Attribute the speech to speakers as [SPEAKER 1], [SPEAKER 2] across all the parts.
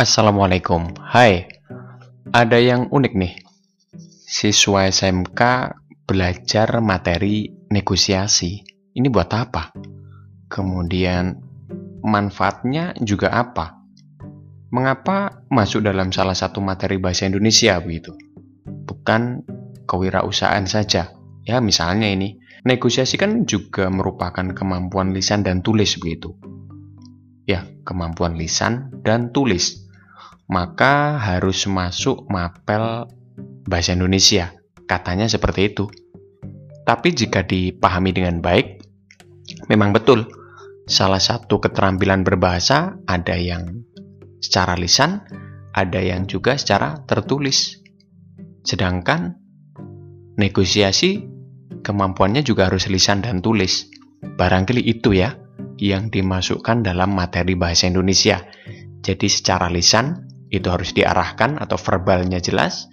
[SPEAKER 1] Assalamualaikum. Hai, ada yang unik nih. Siswa SMK belajar materi negosiasi. Ini buat apa? Kemudian manfaatnya juga apa? Mengapa masuk dalam salah satu materi bahasa Indonesia begitu? Bukan kewirausahaan saja. Ya, misalnya ini, negosiasi kan juga merupakan kemampuan lisan dan tulis begitu. Ya, kemampuan lisan dan tulis maka harus masuk mapel bahasa Indonesia. Katanya seperti itu. Tapi jika dipahami dengan baik, memang betul. Salah satu keterampilan berbahasa ada yang secara lisan, ada yang juga secara tertulis. Sedangkan negosiasi kemampuannya juga harus lisan dan tulis. Barangkali itu ya yang dimasukkan dalam materi bahasa Indonesia. Jadi secara lisan itu harus diarahkan atau verbalnya jelas,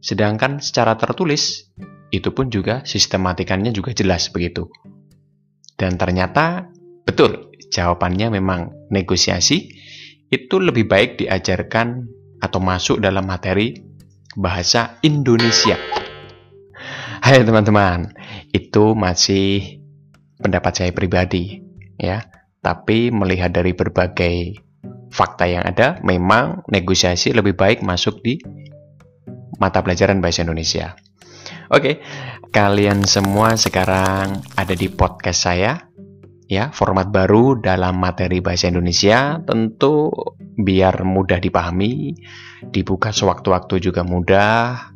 [SPEAKER 1] sedangkan secara tertulis itu pun juga sistematikannya juga jelas begitu. Dan ternyata betul jawabannya memang negosiasi itu lebih baik diajarkan atau masuk dalam materi bahasa Indonesia. Hai teman-teman, itu masih pendapat saya pribadi ya. Tapi melihat dari berbagai fakta yang ada, memang negosiasi lebih baik masuk di mata pelajaran bahasa Indonesia. Oke, kalian semua sekarang ada di podcast saya. Ya, format baru dalam materi bahasa Indonesia tentu biar mudah dipahami, dibuka sewaktu-waktu juga mudah,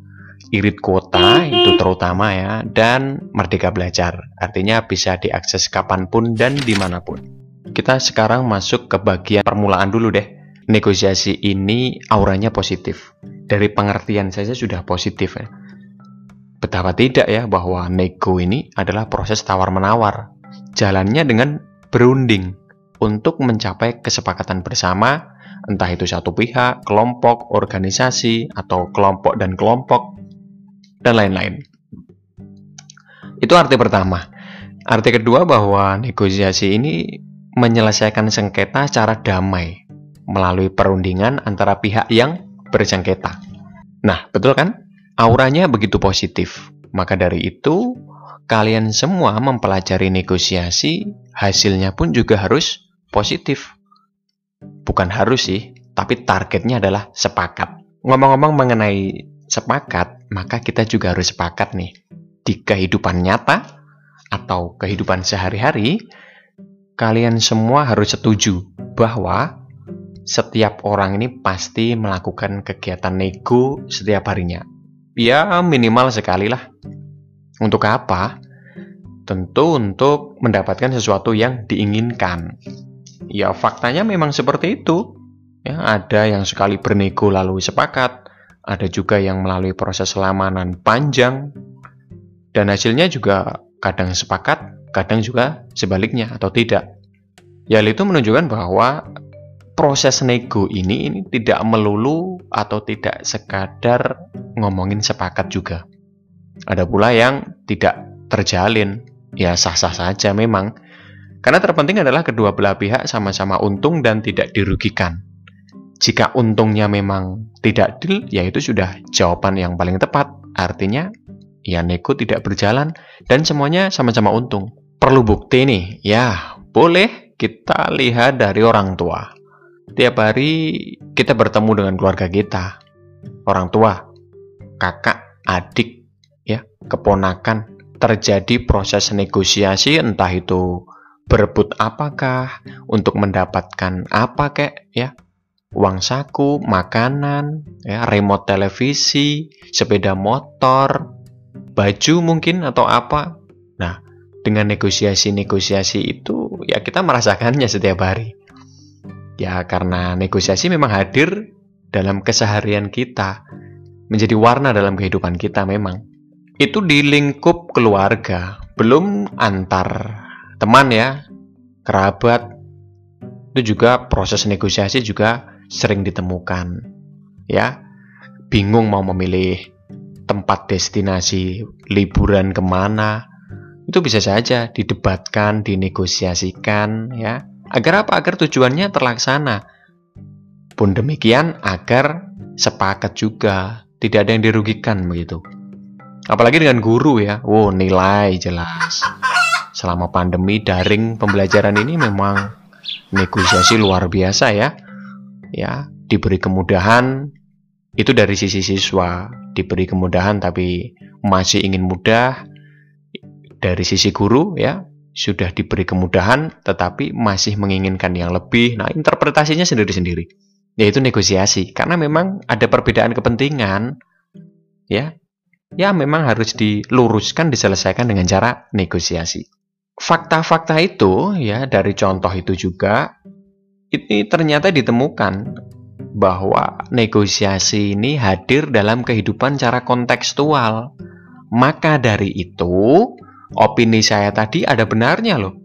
[SPEAKER 1] irit kuota itu terutama ya, dan merdeka belajar. Artinya bisa diakses kapan pun dan di mana pun. Kita sekarang masuk ke bagian permulaan dulu deh. Negosiasi ini auranya positif. Dari pengertian saja sudah positif ya. Betapa tidak ya bahwa nego ini adalah proses tawar-menawar. Jalannya dengan berunding untuk mencapai kesepakatan bersama, entah itu satu pihak, kelompok, organisasi, atau kelompok dan kelompok, dan lain-lain. Itu arti pertama. Arti kedua bahwa negosiasi ini menyelesaikan sengketa secara damai melalui perundingan antara pihak yang bersengketa. Nah, betul kan? Auranya begitu positif. Maka dari itu, kalian semua mempelajari negosiasi, hasilnya pun juga harus positif. Bukan harus sih, tapi targetnya adalah sepakat. Ngomong-ngomong mengenai sepakat, maka kita juga harus sepakat nih. Di kehidupan nyata atau kehidupan sehari-hari, kalian semua harus setuju bahwa setiap orang ini pasti melakukan kegiatan nego setiap harinya. Ya minimal sekali lah. Untuk apa? Tentu untuk mendapatkan sesuatu yang diinginkan. Ya faktanya memang seperti itu. Ya, ada yang sekali bernego lalu sepakat, ada juga yang melalui proses lamanan panjang, dan hasilnya juga kadang sepakat, kadang juga sebaliknya atau tidak. Ya itu menunjukkan bahwa proses nego ini ini tidak melulu atau tidak sekadar ngomongin sepakat juga. Ada pula yang tidak terjalin, ya sah-sah saja memang. Karena terpenting adalah kedua belah pihak sama-sama untung dan tidak dirugikan. Jika untungnya memang tidak deal, ya itu sudah jawaban yang paling tepat. Artinya, ya nego tidak berjalan dan semuanya sama-sama untung. Perlu bukti nih, ya boleh kita lihat dari orang tua. Tiap hari kita bertemu dengan keluarga kita, orang tua, kakak, adik, ya, keponakan. Terjadi proses negosiasi entah itu berebut apakah untuk mendapatkan apa kek ya uang saku, makanan, ya, remote televisi, sepeda motor, baju mungkin atau apa. Nah, dengan negosiasi-negosiasi itu ya kita merasakannya setiap hari. Ya karena negosiasi memang hadir dalam keseharian kita, menjadi warna dalam kehidupan kita memang. Itu di lingkup keluarga, belum antar teman ya, kerabat. Itu juga proses negosiasi juga sering ditemukan. Ya, bingung mau memilih tempat destinasi liburan ke mana, itu bisa saja didebatkan, dinegosiasikan ya. Agar apa? Agar tujuannya terlaksana. pun demikian agar sepakat juga, tidak ada yang dirugikan begitu. Apalagi dengan guru ya, wow nilai jelas. Selama pandemi daring pembelajaran ini memang negosiasi luar biasa ya. Ya, diberi kemudahan itu dari sisi siswa, diberi kemudahan tapi masih ingin mudah dari sisi guru ya, sudah diberi kemudahan tetapi masih menginginkan yang lebih. Nah, interpretasinya sendiri-sendiri. Yaitu negosiasi karena memang ada perbedaan kepentingan ya. Ya memang harus diluruskan diselesaikan dengan cara negosiasi. Fakta-fakta itu ya dari contoh itu juga ini ternyata ditemukan bahwa negosiasi ini hadir dalam kehidupan cara kontekstual. Maka dari itu, opini saya tadi ada benarnya loh.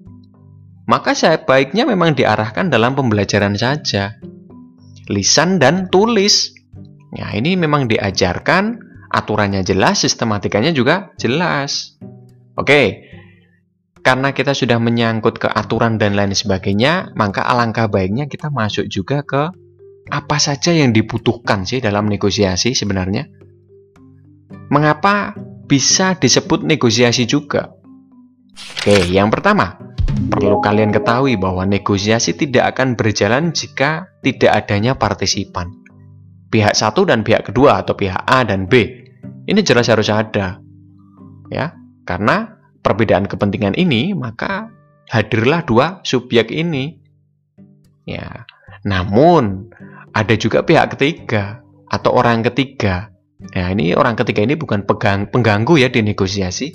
[SPEAKER 1] Maka saya baiknya memang diarahkan dalam pembelajaran saja. Lisan dan tulis. Ya, ini memang diajarkan, aturannya jelas, sistematikanya juga jelas. Oke, karena kita sudah menyangkut ke aturan dan lain sebagainya, maka alangkah baiknya kita masuk juga ke apa saja yang dibutuhkan sih dalam negosiasi sebenarnya. Mengapa bisa disebut negosiasi juga? Oke, yang pertama, perlu kalian ketahui bahwa negosiasi tidak akan berjalan jika tidak adanya partisipan. Pihak satu dan pihak kedua atau pihak A dan B. Ini jelas harus ada. Ya, karena perbedaan kepentingan ini, maka hadirlah dua subjek ini. Ya. Namun, ada juga pihak ketiga atau orang ketiga. Ya, ini orang ketiga ini bukan pegang, pengganggu ya di negosiasi,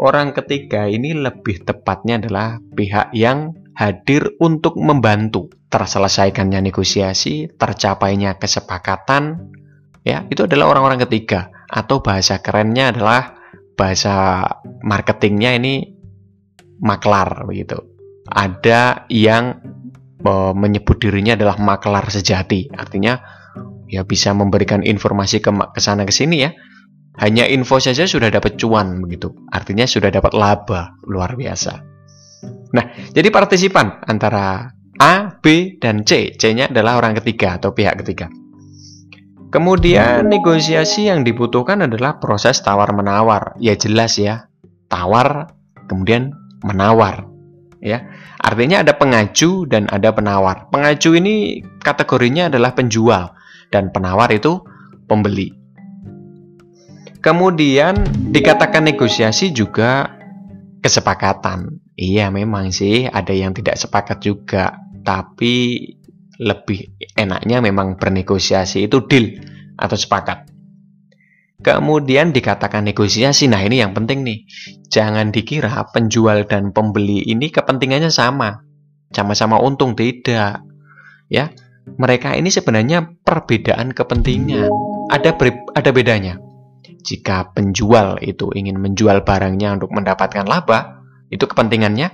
[SPEAKER 1] Orang ketiga ini lebih tepatnya adalah pihak yang hadir untuk membantu terselesaikannya negosiasi, tercapainya kesepakatan, ya itu adalah orang-orang ketiga atau bahasa kerennya adalah bahasa marketingnya ini maklar begitu. Ada yang menyebut dirinya adalah maklar sejati, artinya ya bisa memberikan informasi ke sana ke sini ya hanya info saja sudah dapat cuan begitu. Artinya sudah dapat laba luar biasa. Nah, jadi partisipan antara A, B, dan C. C-nya adalah orang ketiga atau pihak ketiga. Kemudian negosiasi yang dibutuhkan adalah proses tawar-menawar. Ya jelas ya, tawar kemudian menawar. Ya, artinya ada pengaju dan ada penawar. Pengaju ini kategorinya adalah penjual dan penawar itu pembeli. Kemudian dikatakan negosiasi juga kesepakatan. Iya memang sih ada yang tidak sepakat juga, tapi lebih enaknya memang bernegosiasi itu deal atau sepakat. Kemudian dikatakan negosiasi. Nah, ini yang penting nih. Jangan dikira penjual dan pembeli ini kepentingannya sama. Sama-sama untung tidak. Ya. Mereka ini sebenarnya perbedaan kepentingan. Ada ada bedanya. Jika penjual itu ingin menjual barangnya untuk mendapatkan laba, itu kepentingannya.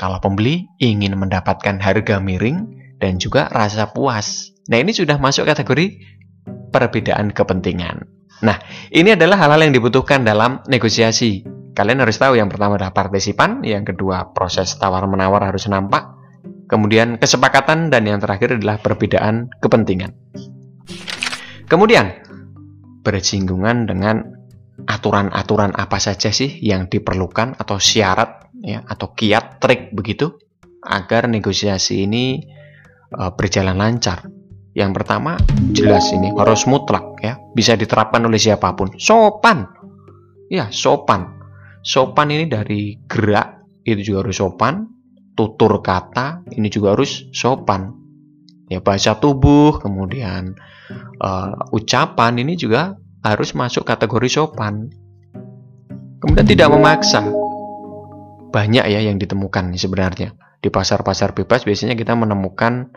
[SPEAKER 1] Kalau pembeli ingin mendapatkan harga miring dan juga rasa puas. Nah, ini sudah masuk kategori perbedaan kepentingan. Nah, ini adalah hal-hal yang dibutuhkan dalam negosiasi. Kalian harus tahu yang pertama adalah partisipan, yang kedua proses tawar-menawar harus nampak, kemudian kesepakatan, dan yang terakhir adalah perbedaan kepentingan. Kemudian, bersinggungan dengan aturan-aturan apa saja sih yang diperlukan atau syarat ya atau kiat trik begitu agar negosiasi ini uh, berjalan lancar. Yang pertama jelas ini harus mutlak ya, bisa diterapkan oleh siapa pun. Sopan. Ya, sopan. Sopan ini dari gerak itu juga harus sopan, tutur kata ini juga harus sopan. Ya, bahasa tubuh, kemudian uh, ucapan ini juga harus masuk kategori sopan. Kemudian tidak memaksa. Banyak ya yang ditemukan sebenarnya. Di pasar-pasar bebas biasanya kita menemukan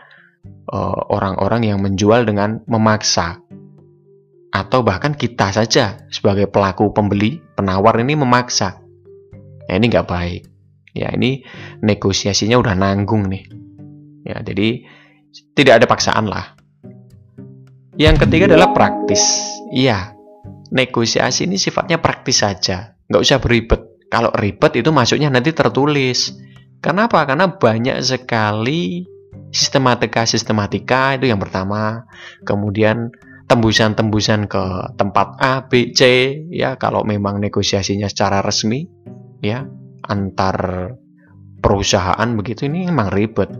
[SPEAKER 1] eh, orang-orang uh, yang menjual dengan memaksa. Atau bahkan kita saja sebagai pelaku pembeli, penawar ini memaksa. Ya, ini nggak baik. Ya ini negosiasinya udah nanggung nih. Ya jadi tidak ada paksaan lah. Yang ketiga adalah praktis. Iya, negosiasi ini sifatnya praktis saja. Nggak usah beribet. Kalau ribet itu masuknya nanti tertulis. Kenapa? Karena banyak sekali sistematika-sistematika itu yang pertama. Kemudian tembusan-tembusan ke tempat A, B, C ya kalau memang negosiasinya secara resmi ya antar perusahaan begitu ini memang ribet.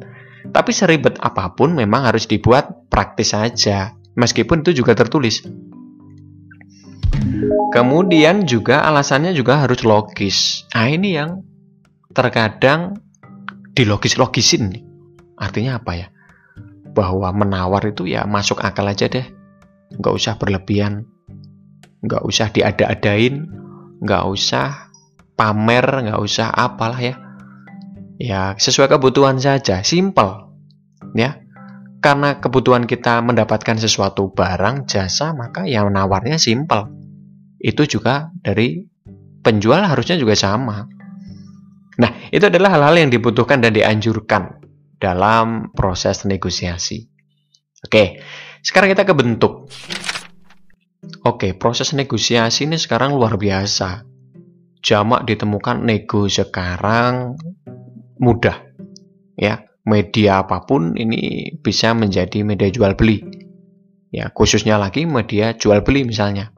[SPEAKER 1] Tapi seribet apa pun memang harus dibuat praktis saja meskipun itu juga tertulis. Kemudian juga alasannya juga harus logis. Nah ini yang terkadang dilogis-logisin. Artinya apa ya? Bahwa menawar itu ya masuk akal aja deh. Nggak usah berlebihan. Nggak usah diada-adain. Nggak usah pamer. Nggak usah apalah ya. Ya sesuai kebutuhan saja. Simple. Ya. Karena kebutuhan kita mendapatkan sesuatu barang, jasa, maka yang nawarnya simple. Itu juga dari penjual harusnya juga sama Nah, itu adalah hal-hal yang dibutuhkan dan dianjurkan dalam proses negosiasi. Oke, sekarang kita ke bentuk. Oke, proses negosiasi ini sekarang luar biasa. Jamak ditemukan nego sekarang mudah. Ya, media apa pun ini bisa menjadi media jual beli. Ya, khususnya lagi media jual beli misalnya.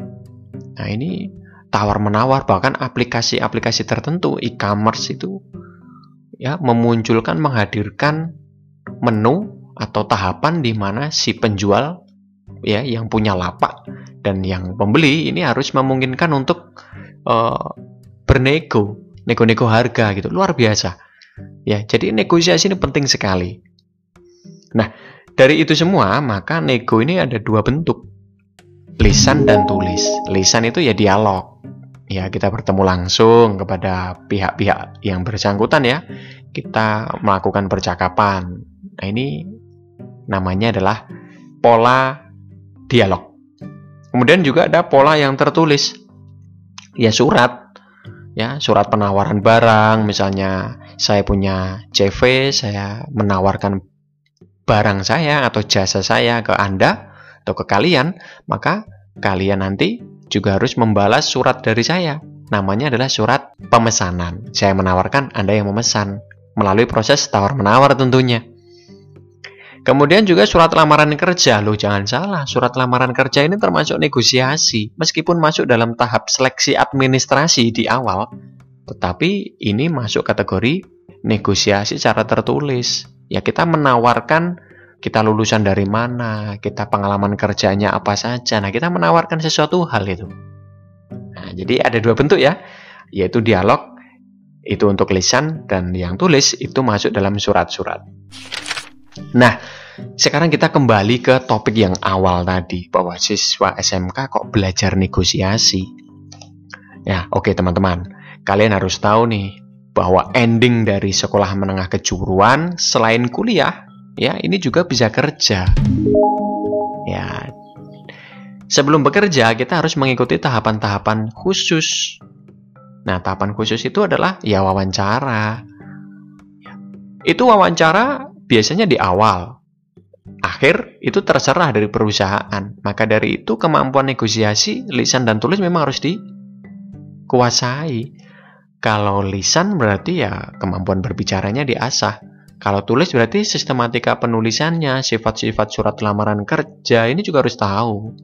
[SPEAKER 1] Nah, ini tawar-menawar bahkan aplikasi-aplikasi tertentu e-commerce itu ya memunculkan menghadirkan menu atau tahapan di mana si penjual ya yang punya lapak dan yang pembeli ini harus memungkinkan untuk uh, bernego, nego-nego harga gitu. Luar biasa. Ya, jadi negosiasi ini penting sekali. Nah, dari itu semua maka nego ini ada dua bentuk. Lisan dan tulis. Lisan itu ya dialog ya kita bertemu langsung kepada pihak-pihak yang bersangkutan ya. Kita melakukan percakapan. Nah ini namanya adalah pola dialog. Kemudian juga ada pola yang tertulis. Ya surat. Ya surat penawaran barang. Misalnya saya punya CV saya menawarkan barang saya atau jasa saya ke Anda atau ke kalian maka kalian nanti juga harus membalas surat dari saya. Namanya adalah surat pemesanan. Saya menawarkan Anda yang memesan melalui proses tawar-menawar tentunya. Kemudian juga surat lamaran kerja. Loh jangan salah, surat lamaran kerja ini termasuk negosiasi. Meskipun masuk dalam tahap seleksi administrasi di awal, tetapi ini masuk kategori negosiasi secara tertulis. Ya kita menawarkan kita lulusan dari mana, kita pengalaman kerjanya apa saja. Nah, kita menawarkan sesuatu hal itu. Nah, jadi ada dua bentuk ya, yaitu dialog itu untuk lisan dan yang tulis itu masuk dalam surat-surat. Nah, sekarang kita kembali ke topik yang awal tadi bahwa siswa SMK kok belajar negosiasi. Ya, oke okay, teman-teman. Kalian harus tahu nih bahwa ending dari sekolah menengah kejuruan selain kuliah ya ini juga bisa kerja. Ya, sebelum bekerja kita harus mengikuti tahapan-tahapan khusus. Nah, tahapan khusus itu adalah ya wawancara. Itu wawancara biasanya di awal. Akhir itu terserah dari perusahaan. Maka dari itu kemampuan negosiasi lisan dan tulis memang harus dikuasai. Kalau lisan berarti ya kemampuan berbicaranya diasah. Kalau tulis berarti sistematika penulisannya, sifat-sifat surat lamaran kerja ini juga harus tahu.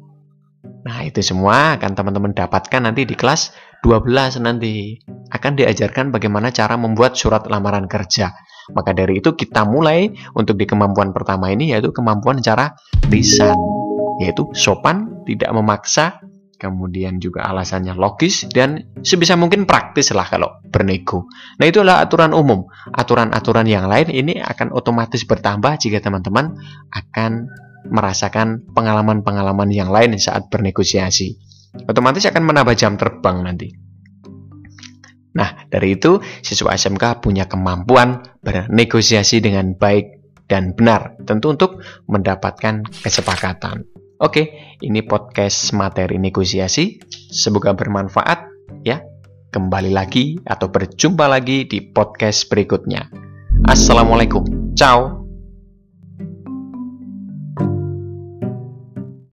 [SPEAKER 1] Nah, itu semua akan teman-teman dapatkan nanti di kelas 12 nanti. Akan diajarkan bagaimana cara membuat surat lamaran kerja. Maka dari itu kita mulai untuk di kemampuan pertama ini yaitu kemampuan cara lisan. Yaitu sopan, tidak memaksa, kemudian juga alasannya logis dan sebisa mungkin praktis lah kalau bernego. Nah itu adalah aturan umum. Aturan-aturan yang lain ini akan otomatis bertambah jika teman-teman akan merasakan pengalaman-pengalaman yang lain saat bernegosiasi. Otomatis akan menambah jam terbang nanti. Nah, dari itu siswa SMK punya kemampuan bernegosiasi dengan baik dan benar, tentu untuk mendapatkan kesepakatan. Oke, ini podcast materi negosiasi. Semoga bermanfaat ya. Kembali lagi atau berjumpa lagi di podcast berikutnya. Assalamualaikum. Ciao.